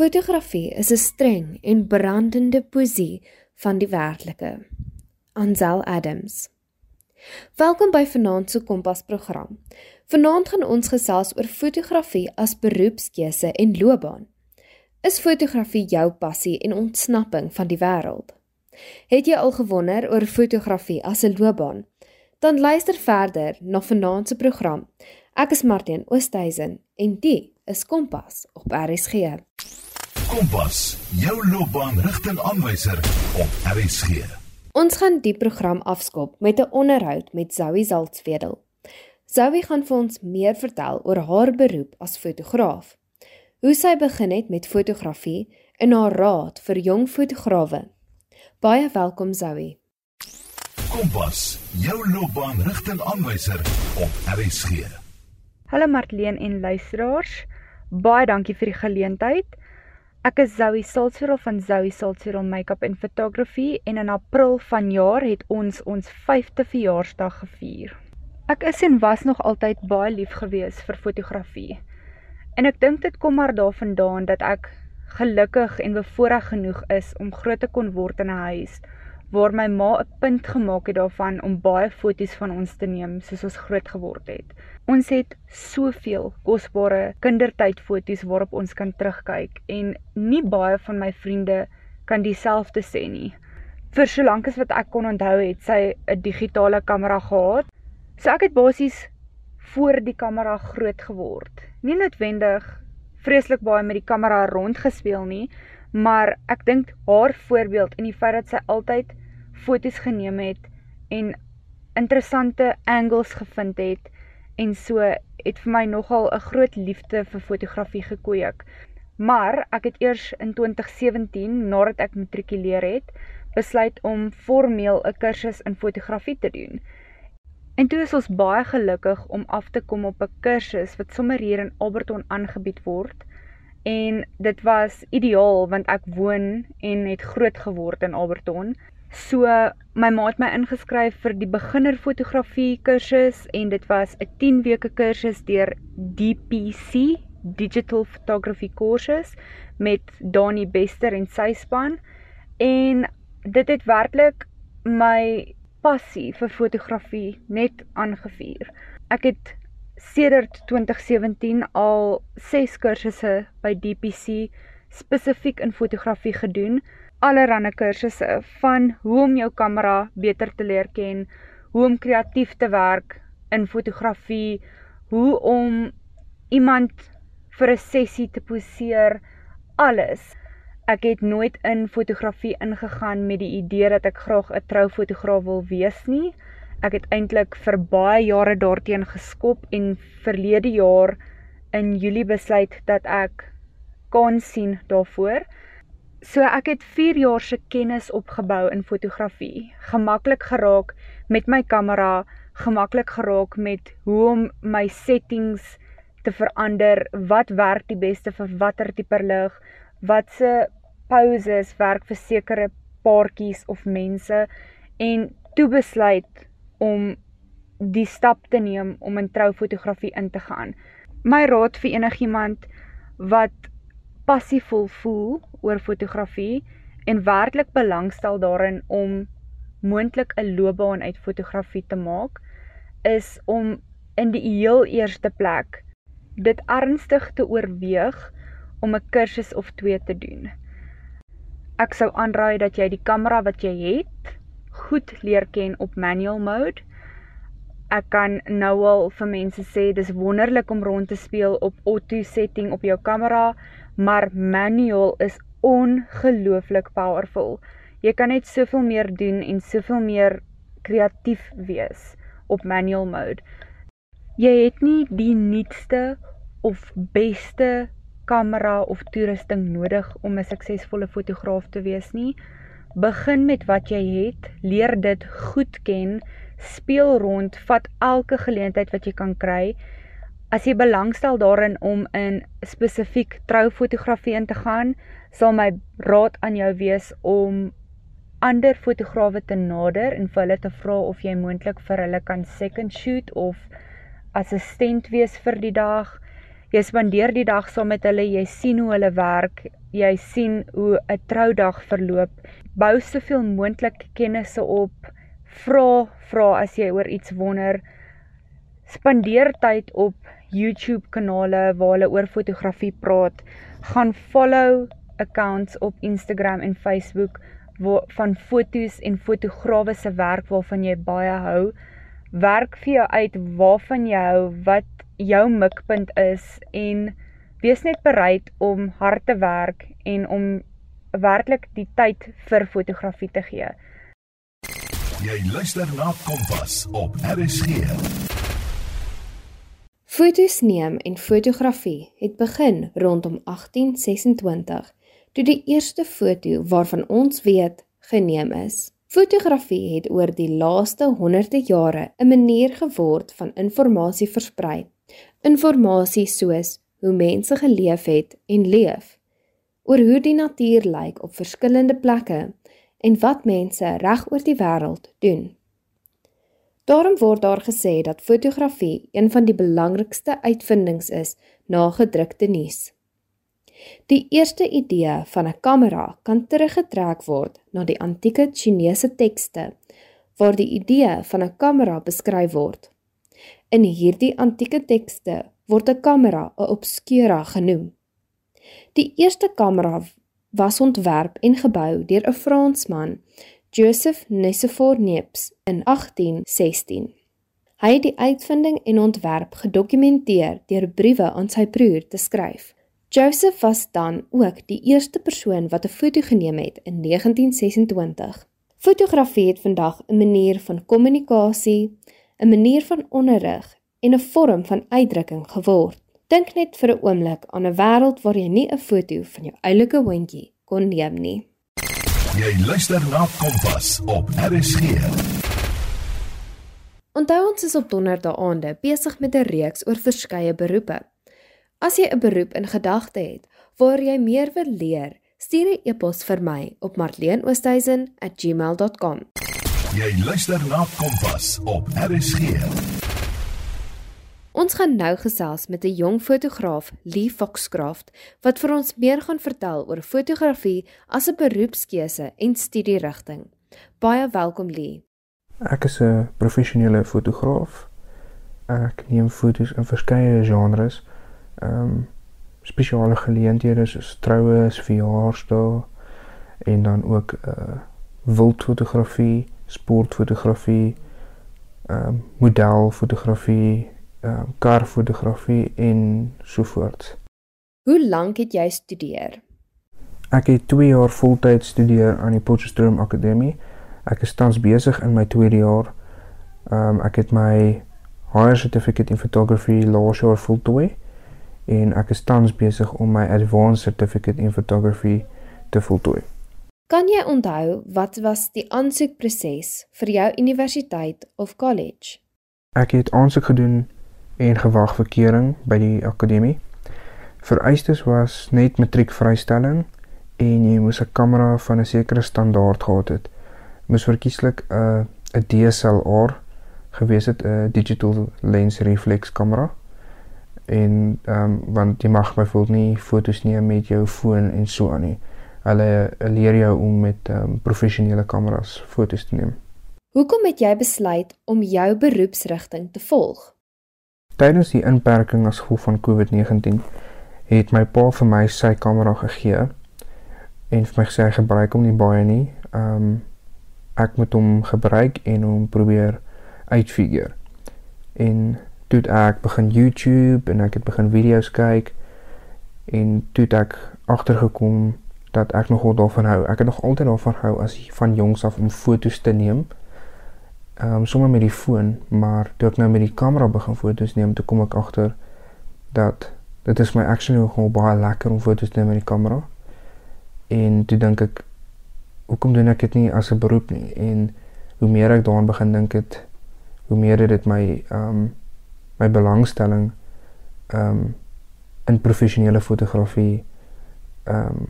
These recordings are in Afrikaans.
Fotografie is 'n streng en brandende poesie van die werklike. Ansel Adams. Welkom by Vanaand se Kompas program. Vanaand gaan ons gesels oor fotografie as beroepskeuse en loopbaan. Is fotografie jou passie en ontsnapping van die wêreld? Het jy al gewonder oor fotografie as 'n loopbaan? Dan luister verder na Vanaand se program. Ek is Martin Oosthuizen en die is Kompas op RSG. Kompas, jou loopbaanrigtingaanwyser op RSG. Ons gaan die program afskop met 'n onderhoud met Zoe Zaltsvedel. Zoe gaan vir ons meer vertel oor haar beroep as fotograaf. Hoe sy begin het met fotografie en haar raad vir jong fotograwe. Baie welkom Zoe. Kompas, jou loopbaanrigtingaanwyser op RSG. Hallo Martleen en luisteraars. Baie dankie vir die geleentheid. Ek is Zoe Saltzfeld van Zoe Saltzfeld Makeup and Photography en in April vanjaar het ons ons 5de verjaarsdag gevier. Ek is en was nog altyd baie lief gewees vir fotografie. En ek dink dit kom maar daarvandaan dat ek gelukkig en bevoorreg genoeg is om groot te kon word in 'n huis waar my ma 'n punt gemaak het daarvan om baie foto's van ons te neem soos ons groot geword het. Ons het soveel kosbare kindertydfoto's waarop ons kan terugkyk en nie baie van my vriende kan dieselfde sê nie. Vir solank as wat ek kon onthou het sy 'n digitale kamera gehad. So ek het basies voor die kamera groot geword. Nie noodwendig vreeslik baie met die kamera rondgespeel nie, maar ek dink haar voorbeeld en die feit dat sy altyd foto's geneem het en interessante angles gevind het en so het vir my nogal 'n groot liefde vir fotografie gekweek. Maar ek het eers in 2017 nadat ek matrikuleer het, besluit om formeel 'n kursus in fotografie te doen. En toe is ons baie gelukkig om af te kom op 'n kursus wat sommer hier in Alberton aangebied word. En dit was ideaal want ek woon en het groot geword in Alberton. So my ma het my ingeskryf vir die beginner fotografie kursus en dit was 'n 10 weke kursus deur DPC, Digital Photography Courses met Dani Bester en sy span en dit het werklik my passie vir fotografie net aangevuur. Ek het sedert 2017 al 6 kursusse by DPC spesifiek in fotografie gedoen allerhande kursusse van hoe om jou kamera beter te leer ken, hoe om kreatief te werk in fotografie, hoe om iemand vir 'n sessie te poseer, alles. Ek het nooit in fotografie ingegaan met die idee dat ek graag 'n troufotograaf wil wees nie. Ek het eintlik vir baie jare daarteen geskop en verlede jaar in Julie besluit dat ek kan sien daarvoor. So ek het 4 jaar se kennis opgebou in fotografie. Gemaklik geraak met my kamera, gemaklik geraak met hoe om my settings te verander, wat werk die beste vir watter tipe lig, wat se poses werk vir sekere paartjies of mense en toe besluit om die stap te neem om in troufotografie in te gaan. My raad vir enigiemand wat passievol voel oor fotografie en werklik belangstel daarin om moontlik 'n loopbaan uit fotografie te maak, is om in die heel eerste plek dit ernstig te oorweeg om 'n kursus of 2 te doen. Ek sou aanraai dat jy die kamera wat jy het goed leer ken op manual mode. Ek kan nou al vir mense sê dis wonderlik om rond te speel op auto setting op jou kamera, maar manual is ongelooflik powerful. Jy kan net soveel meer doen en soveel meer kreatief wees op manual mode. Jy het nie die nuutste of beste kamera of toerusting nodig om 'n suksesvolle fotograaf te wees nie. Begin met wat jy het, leer dit goed ken, speel rond, vat elke geleentheid wat jy kan kry As jy belangstel daarin om in spesifiek troufotografie in te gaan, sal my raad aan jou wees om ander fotograwe te nader en vir hulle te vra of jy moontlik vir hulle kan second shoot of assistent wees vir die dag. Jy spandeer die dag saam met hulle, jy sien hoe hulle werk, jy sien hoe 'n troudag verloop. Bou soveel moontlik kennisse op. Vra, vra as jy oor iets wonder. Spandeer tyd op YouTube kanale waar hulle oor fotografie praat. Gaan follow accounts op Instagram en Facebook waar van fotos en fotograwe se werk waarvan jy baie hou. Werk vir jou uit waarvan jy hou, wat jou mikpunt is en wees net bereid om hard te werk en om werklik die tyd vir fotografie te gee. Jy luister na Kompas op RSG. Fotos neem en fotografie het begin rondom 1826 toe die eerste foto waarvan ons weet geneem is. Fotografie het oor die laaste honderde jare 'n manier geword van inligting versprei. Inligting soos hoe mense geleef het en leef, oor hoe die natuur lyk op verskillende plekke en wat mense reg oor die wêreld doen. Daarom word daar gesê dat fotografie een van die belangrikste uitvindings is na gedrukte nuus. Die eerste idee van 'n kamera kan teruggetrek word na die antieke Chinese tekste waar die idee van 'n kamera beskryf word. In hierdie antieke tekste word 'n kamera 'n obscura genoem. Die eerste kamera was ontwerp en gebou deur 'n Fransman, Joseph Nicephore Niepce in 1816. Hy het die uitvinding en ontwerp gedokumenteer deur briewe aan sy broer te skryf. Joseph was dan ook die eerste persoon wat 'n foto geneem het in 1926. Fotografie het vandag 'n manier van kommunikasie, 'n manier van onderrig en 'n vorm van uitdrukking geword. Dink net vir 'n oomblik aan 'n wêreld waar jy nie 'n foto van jou oulike hondjie kon neem nie. Jy luister na Kompas op RSG. Onthou ons is op donderdae aande besig met 'n reeks oor verskeie beroepe. As jy 'n beroep in gedagte het waar jy meer wil leer, stuur 'n e-pos vir my op marleenoosthuizen@gmail.com. Jy luister na Kompas op RSG. Ons gaan nou gesels met 'n jong fotograaf, Lee Foxcraft, wat vir ons meer gaan vertel oor fotografie as 'n beroepskeuse en studierigting. Baie welkom Lee. Ek is 'n professionele fotograaf. Ek neem foto's in verskeie genres ehm um, spesiale geleenthede soos troues, verjaarsdae en dan ook uh wildfotografie, sportfotografie, ehm um, modelfotografie, ehm um, karfotografie en so voort. Hoe lank het jy studeer? Ek het 2 jaar voltyds studeer aan die Potchefstroom Akademie. Ek is tans besig in my tweede jaar. Ehm um, ek het my higher certificate in photography laas jaar voltooi en ek is tans besig om my advanced certificate in photography te voltooi. Kan jy onthou wat was die aansoekproses vir jou universiteit of college? Ek het aansoek gedoen en gewag vir keuring by die akademie. Vereistes was net matriekvrystelling en jy moes 'n kamera van 'n sekere standaard gehad het. Moes verkieslik 'n 'n DSLR gewees het, 'n digital lens reflex kamera en ehm um, want jy mag byvoorbeeld nie fotos neem met jou foon en so aan nie. Hulle leer jou om met um, professionele kameras fotos te neem. Hoekom het jy besluit om jou beroepsrigting te volg? Tydens die inperking as gevolg van COVID-19 het my pa vir my sy kamera gegee en vir my gesê gebruik hom nie baie nie. Ehm um, ek moet hom gebruik en hom probeer uitfigure. En toe ek begin YouTube en ek het begin video's kyk en toe ek agtergekom dat ek nogal daarvan hou. Ek het nog altyd daarvan hou as van jongs af om foto's te neem. Ehm um, sommer met die foon, maar toe ek nou met die kamera begin foto's neem, toe kom ek agter dat dit is my actually nogal baie lekker om foto's te neem met die kamera. En toe dink ek hoekom doen ek dit nie as 'n beroep nie? En hoe meer ek daaraan begin dink het, hoe meer dit my ehm um, my belangstelling ehm um, in professionele fotografie ehm um,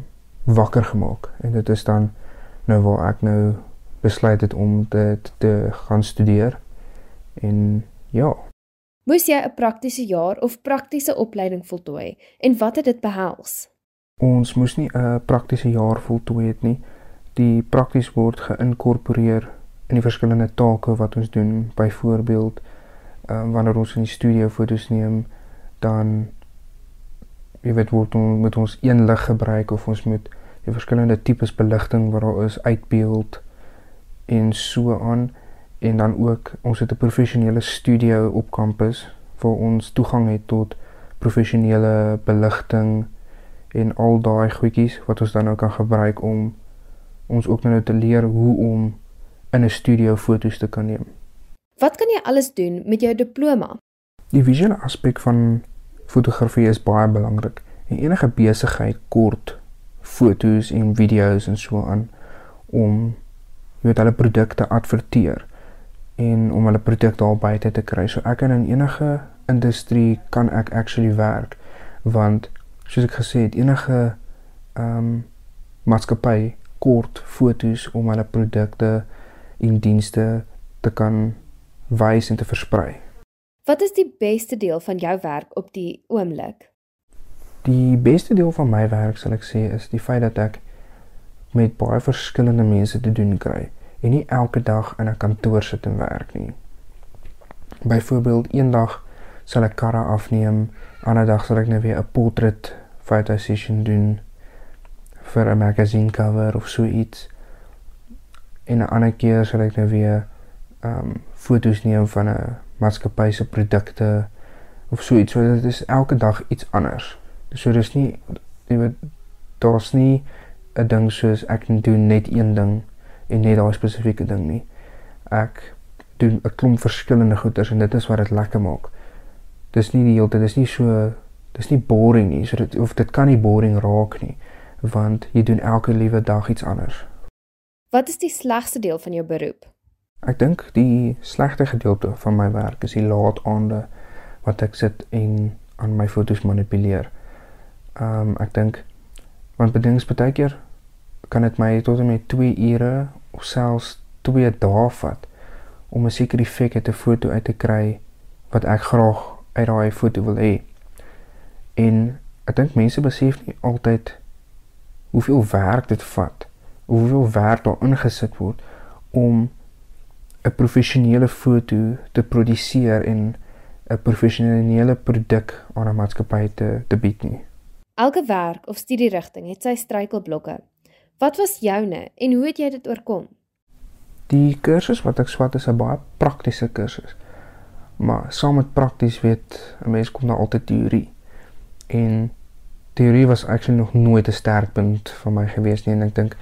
wakker gemaak en dit is dan nou waar ek nou besluit het om dit te gaan studeer en ja Moes jy 'n praktiese jaar of praktiese opleiding voltooi en wat het dit behels? Ons moes nie 'n praktiese jaar voltooi het nie. Die prakties word geïnkorporeer in die verskillende take wat ons doen. Byvoorbeeld, um, wanneer ons in die studio foto's neem, dan jy weet word ons met ons een lig gebruik of ons moet die verskillende tipes beligting wat daar is uitbeeld en so aan en dan ook ons het 'n professionele studio op kampus waar ons toegang het tot professionele beligting en al daai goedjies wat ons dan nou kan gebruik om ons ook nou te leer hoe om in 'n studio foto's te kan neem. Wat kan jy alles doen met jou diploma? Die visuele aspek van fotografie is baie belangrik. En enige besigheid kort foto's en video's en so aan om jy weet hulle produkte adverteer en om hulle produkte daar buite te kry. So ek kan in enige industrie kan ek actually werk want soos ek gesê het enige ehm um, maatskappy kort foto's om hulle produkte en dienste te kan wys en te versprei. Wat is die beste deel van jou werk op die oomblik? Die beste deel van my werk sal ek sê is die feit dat ek met baie verskillende mense te doen kry en nie elke dag in 'n kantoor sit en werk nie. Byvoorbeeld eendag sal ek karre afneem, ander dag sal ek net weer 'n portret photo session doen vir 'n magazine cover of so iets. En 'n ander keer sal ek net weer ehm um, foto's neem van 'n maatskappy se produkte of so iets. So dit is elke dag iets anders. So dis nie jy weet daar's nie 'n ding soos ek doen net een ding en net daai spesifieke ding nie. Ek doen 'n klomp verskillende goeders en dit is wat dit lekker maak. Dis nie die hele tyd, dis nie so dis nie boring nie. So dit of dit kan nie boring raak nie want jy doen elke liewe dag iets anders. Wat is die slegste deel van jou beroep? Ek dink die slegste gedeelte van my werk is die laat aande wat ek sit en aan my fotos manipuleer. Ehm um, ek dink want bedings baie keer kan dit my tot en met 2 ure of selfs 2 dae vat om 'n sekere effek uit 'n foto uit te kry wat ek graag uit daai foto wil hê. En ek dink mense besef nie altyd hoeveel werk dit vat, hoeveel werk daar ingesit word om 'n professionele foto te produseer en 'n professionele produk aan 'n maatskappy te te bied nie. Elke werk of studierigting het sy struikelblokke. Wat was joune en hoe het jy dit oorkom? Die kursus wat ek swat is 'n baie praktiese kursus. Maar saam met prakties weet 'n mens kom daar altyd teorie. En teorie was actually nog nooit 'n sterkpunt van my gewees nie en ek dink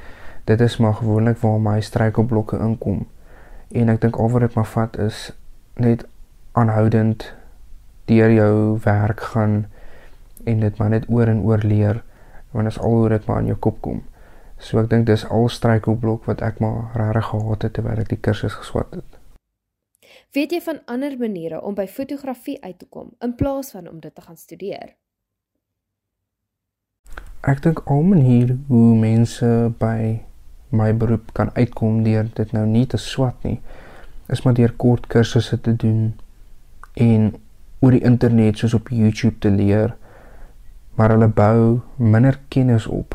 dit is maar gewoonlik waar my struikelblokke inkom. En ek dink al wat dit maar vat is net aanhoudend deur jou werk gaan en dit maar net oor en oor leer want as al hoe dit maar in jou kop kom. So ek dink dis al struikelblok wat ek maar regtig gehad het terwyl ek die kursus geswat het. Weet jy van ander maniere om by fotografie uit te kom in plaas van om dit te gaan studeer? Ek dink al maniere hoe mense by my beroep kan uitkom deur dit nou nie te swat nie, is maar deur kort kursusse te doen en oor die internet soos op YouTube te leer, maar hulle bou minder kennis op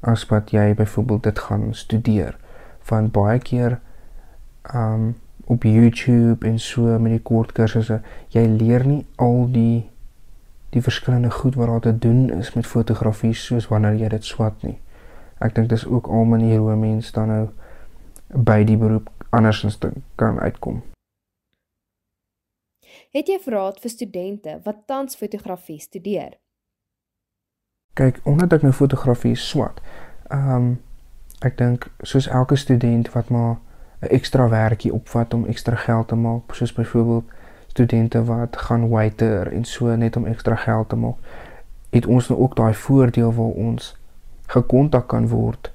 as wat jy byvoorbeeld dit gaan studeer. Van baie keer um op YouTube en so met die kort kursusse jy leer nie al die die verskillende goed wat daar te doen is met fotografie soos wanneer jy dit swat nie. Ek dink dis ook al maniere hoe mense dan nou by die beroep andersins kan uitkom. Het jy raad vir studente wat tans fotografie studeer? Kyk, omdat ek nou fotografie swat, ehm um, ek dink soos elke student wat maar 'n ekstra werkie opvat om ekstra geld te maak, soos byvoorbeeld studente wat gaan waiter en so net om ekstra geld te maak, het ons nou ook daai voordeel waar ons gekontak kan word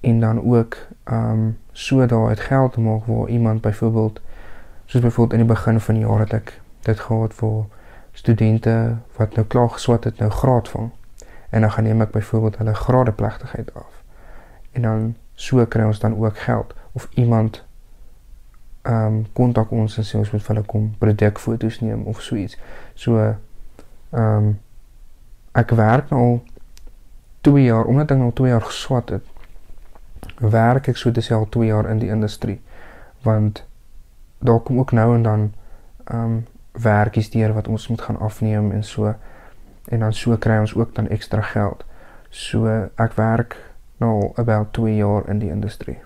en dan ook ehm um, so daai geld te maak waar iemand byvoorbeeld soos byvoorbeeld in die begin van die jaar het ek dit gehad vir studente wat nou klaar geswat het nou graad vang en dan gaan neem ek byvoorbeeld hulle gradeplegtigheid af. En dan so kry ons dan ook geld of iemand ehm um, kontak ons en sê ons moet vir hulle kom produkfoto's neem of so iets. So ehm um, ek werk nou al 2 jaar, omdat ek nou 2 jaar geswat het. Werk ek so dis al 2 jaar in die industrie. Want daar kom ook nou en dan ehm um, werkies deur wat ons moet gaan afneem en so en dan so kry ons ook dan ekstra geld. So ek werk nou about 2 jaar in die industrie.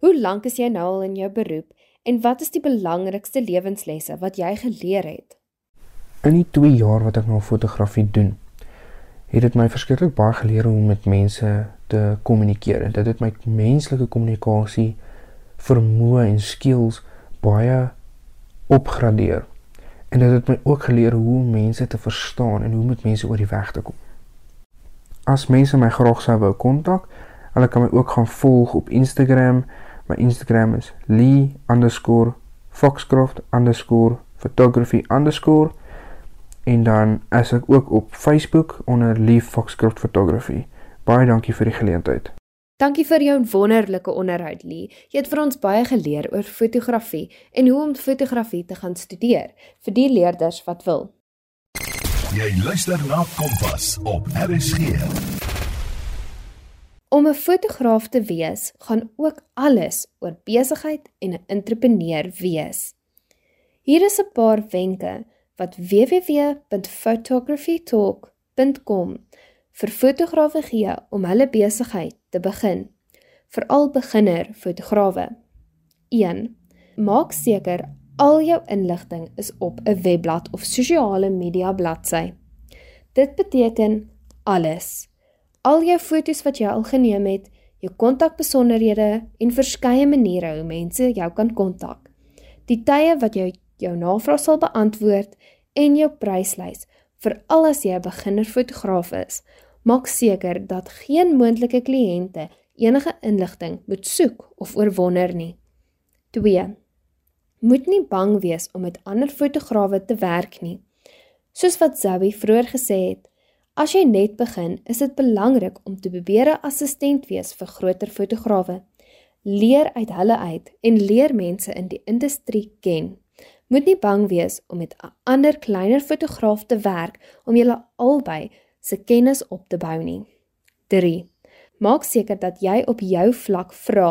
Hoe lank is jy nou al in jou beroep en wat is die belangrikste lewenslesse wat jy geleer het? In die 2 jaar wat ek nou fotografie doen, het dit my verskriklik baie geleer hoe om met mense te kommunikeer. Dit het my menslike kommunikasie vermoë en skills baie opgradeer. En dit het my ook geleer hoe om mense te verstaan en hoe om met mense oor die weg te kom. As mense my graag sou wou kontak, hulle kan my ook gaan volg op Instagram My Instagram is lee_foxcroft_photography_ en dan is ek ook op Facebook onder Lee Foxcroft Photography. Baie dankie vir die geleentheid. Dankie vir jou wonderlike onderhoud Lee. Jy het vir ons baie geleer oor fotografie en hoe om fotografie te gaan studeer vir die leerders wat wil. Jy luister na Kompas op RSG. Om 'n fotograaf te wees, gaan ook alles oor besigheid en 'n entrepreneur wees. Hier is 'n paar wenke wat www.photographytalk.com vir fotograwe gee om hulle besigheid te begin, veral beginner fotograwe. 1. Maak seker al jou inligting is op 'n webblad of sosiale media bladsy. Dit beteken alles al jou foto's wat jy al geneem het, jou kontakbesonderhede en verskeie maniere hoe mense jou kan kontak. Die tye wat jy jou navraag sal beantwoord en jou pryslys vir al as jy 'n beginner fotograaf is. Maak seker dat geen moontlike kliënte enige inligting moet soek of oorwonder nie. 2. Moet nie bang wees om met ander fotograwe te werk nie. Soos wat Zoe vroeër gesê het, As jy net begin, is dit belangrik om te probeer 'n assistent wees vir groter fotograwe. Leer uit hulle uit en leer mense in die industrie ken. Moet nie bang wees om met 'n ander kleiner fotograaf te werk om julle albei se kennis op te bou nie. 3. Maak seker dat jy op jou vlak vra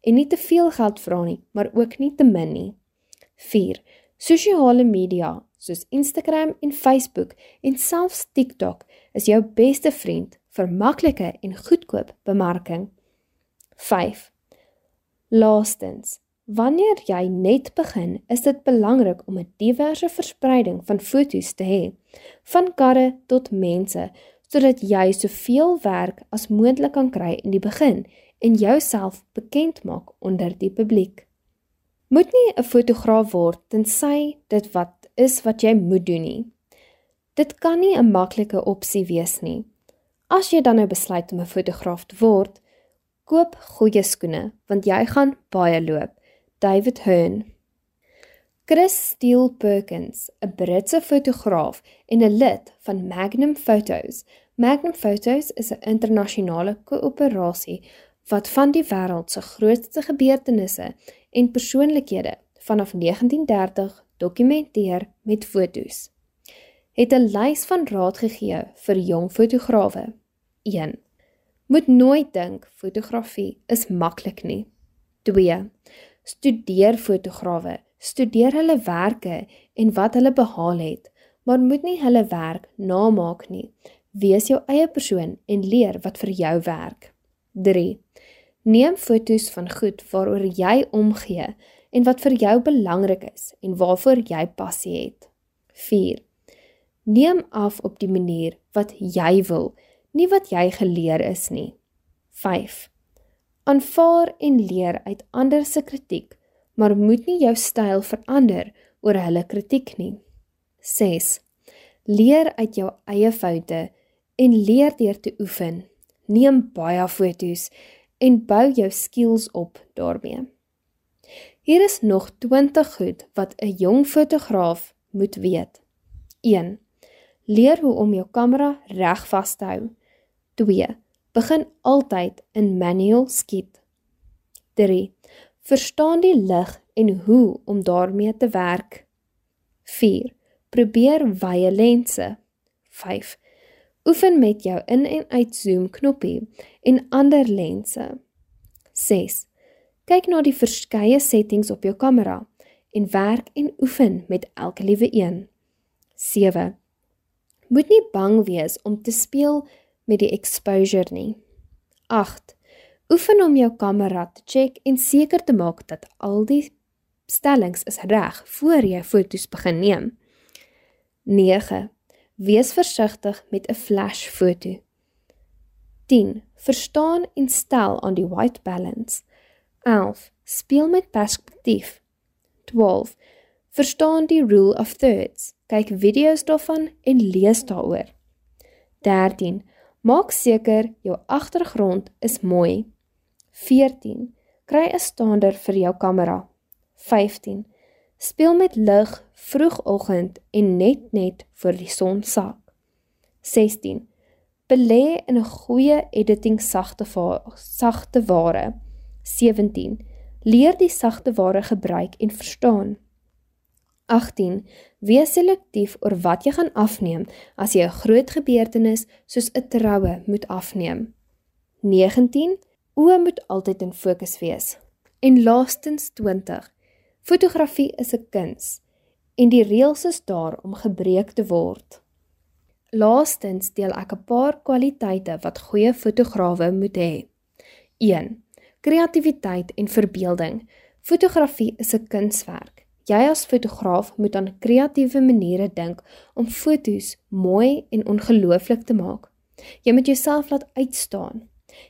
en nie te veel geld vra nie, maar ook nie te min nie. 4. Sosiale media soos Instagram en Facebook en selfs TikTok is jou beste vriend vir maklike en goedkoop bemarking. 5. Laastens, wanneer jy net begin, is dit belangrik om 'n diverse verspreiding van foto's te hê, van karre tot mense, sodat jy soveel werk as moontlik kan kry in die begin en jouself bekend maak onder die publiek. Moet nie 'n fotograaf word tensy dit wat is wat jy moet doen nie. Dit kan nie 'n maklike opsie wees nie. As jy dan nou besluit om 'n fotograaf te word, koop goeie skoene want jy gaan baie loop. David Hearn. Chris Steele Perkins, 'n Britse fotograaf en 'n lid van Magnum Photos. Magnum Photos is 'n internasionale koöperasie wat van die wêreld se grootste gebeurtenisse en persoonlikhede vanaf 1930 dokumenteer met fotos het 'n lys van raad gegee vir jong fotograwe. 1. Moet nooit dink fotografie is maklik nie. 2. Studeer fotograwe, studeer hulle werke en wat hulle behaal het, maar moet nie hulle werk namaak nie. Wees jou eie persoon en leer wat vir jou werk. 3. Neem foto's van goed waaroor jy omgee en wat vir jou belangrik is en waarvoor jy passie het. 4. Neem af op die manier wat jy wil, nie wat jy geleer is nie. 5. Aanvaar en leer uit ander se kritiek, maar moet nie jou styl verander oor hulle kritiek nie. 6. Leer uit jou eie foute en leer deur te oefen. Neem baie foto's en bou jou skills op daarmee. Hier is nog 20 goed wat 'n jong fotograaf moet weet. 1. Leer hoe om jou kamera reg vas te hou. 2. Begin altyd in manual skiet. 3. Verstaan die lig en hoe om daarmee te werk. 4. Probeer wye lense. 5. Oefen met jou in en uit zoom knoppie en ander lense. 6. Kyk na die verskeie settings op jou kamera en werk en oefen met elke liewe een. 7. Moet nie bang wees om te speel met die exposure nie. 8. Oefen om jou kamera te check en seker te maak dat al die stellings is reg voor jy foto's begin neem. 9. Wees versigtig met 'n flash foto. 10. Verstaan en stel aan die white balance. 11. Speel met perspektief. 12. Verstaan die rule of thirds. Kyk video's daarvan en lees daaroor. 13. Maak seker jou agtergrond is mooi. 14. Kry 'n stander vir jou kamera. 15. Speel met lig vroegoggend en net net voor die son sak. 16. Belê in 'n goeie editing sagte sagte ware. 17. Leer die sagte ware gebruik en verstaan. 18. Wees selektief oor wat jy gaan afneem as jy 'n groot gebeurtenis soos 'n troue moet afneem. 19. Oë moet altyd in fokus wees. En laastens 20. Fotografie is 'n kuns en die reëls is daar om gebreek te word. Laastens deel ek 'n paar kwaliteite wat goeie fotograwe moet hê. 1. Kreatiwiteit en verbeelding. Fotografie is 'n kunswerk. Jy as fotograaf moet aan kreatiewe maniere dink om fotos mooi en ongelooflik te maak. Jy moet jouself laat uitstaan.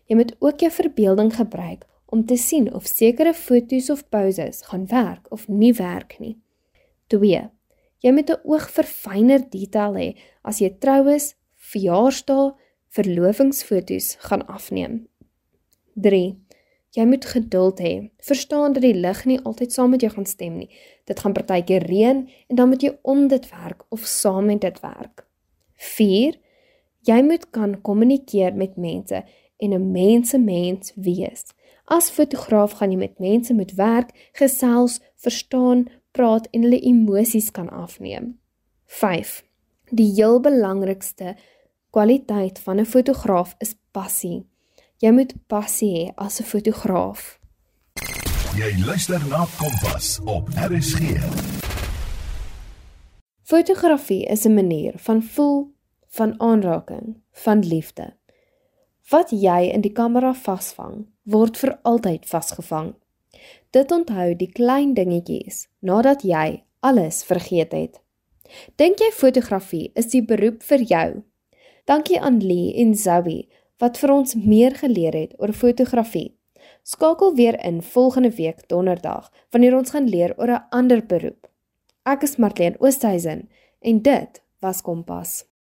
Jy moet ook jou verbeelding gebruik om te sien of sekere fotos of poses gaan werk of nie werk nie. 2. Jy moet 'n oog vir fynere detail hê as jy troues, verjaarsdae, verlovingsfoto's gaan afneem. 3. Jy moet geduld hê. Verstaan dat die lig nie altyd saam met jou gaan stem nie. Dit gaan partykeer reën en dan moet jy om dit werk of saam met dit werk. 4. Jy moet kan kommunikeer met mense en 'n mensemens wees. As fotograaf gaan jy met mense moet werk, gesels, verstaan, praat en hulle emosies kan afneem. 5. Die heel belangrikste kwaliteit van 'n fotograaf is passie. Jy moet passie hê as 'n fotograaf. Jy luister na Kompas op RSG. Fotografie is 'n manier van voel, van aanraking, van liefde. Wat jy in die kamera vasvang, word vir altyd vasgevang. Dit onthou die klein dingetjies nadat jy alles vergeet het. Dink jy fotografie is die beroep vir jou? Dankie aan Lee en Zoe wat vir ons meer geleer het oor fotografie. Skakel weer in volgende week donderdag wanneer ons gaan leer oor 'n ander beroep. Ek is Marlene Oosthuizen en dit was Kompas.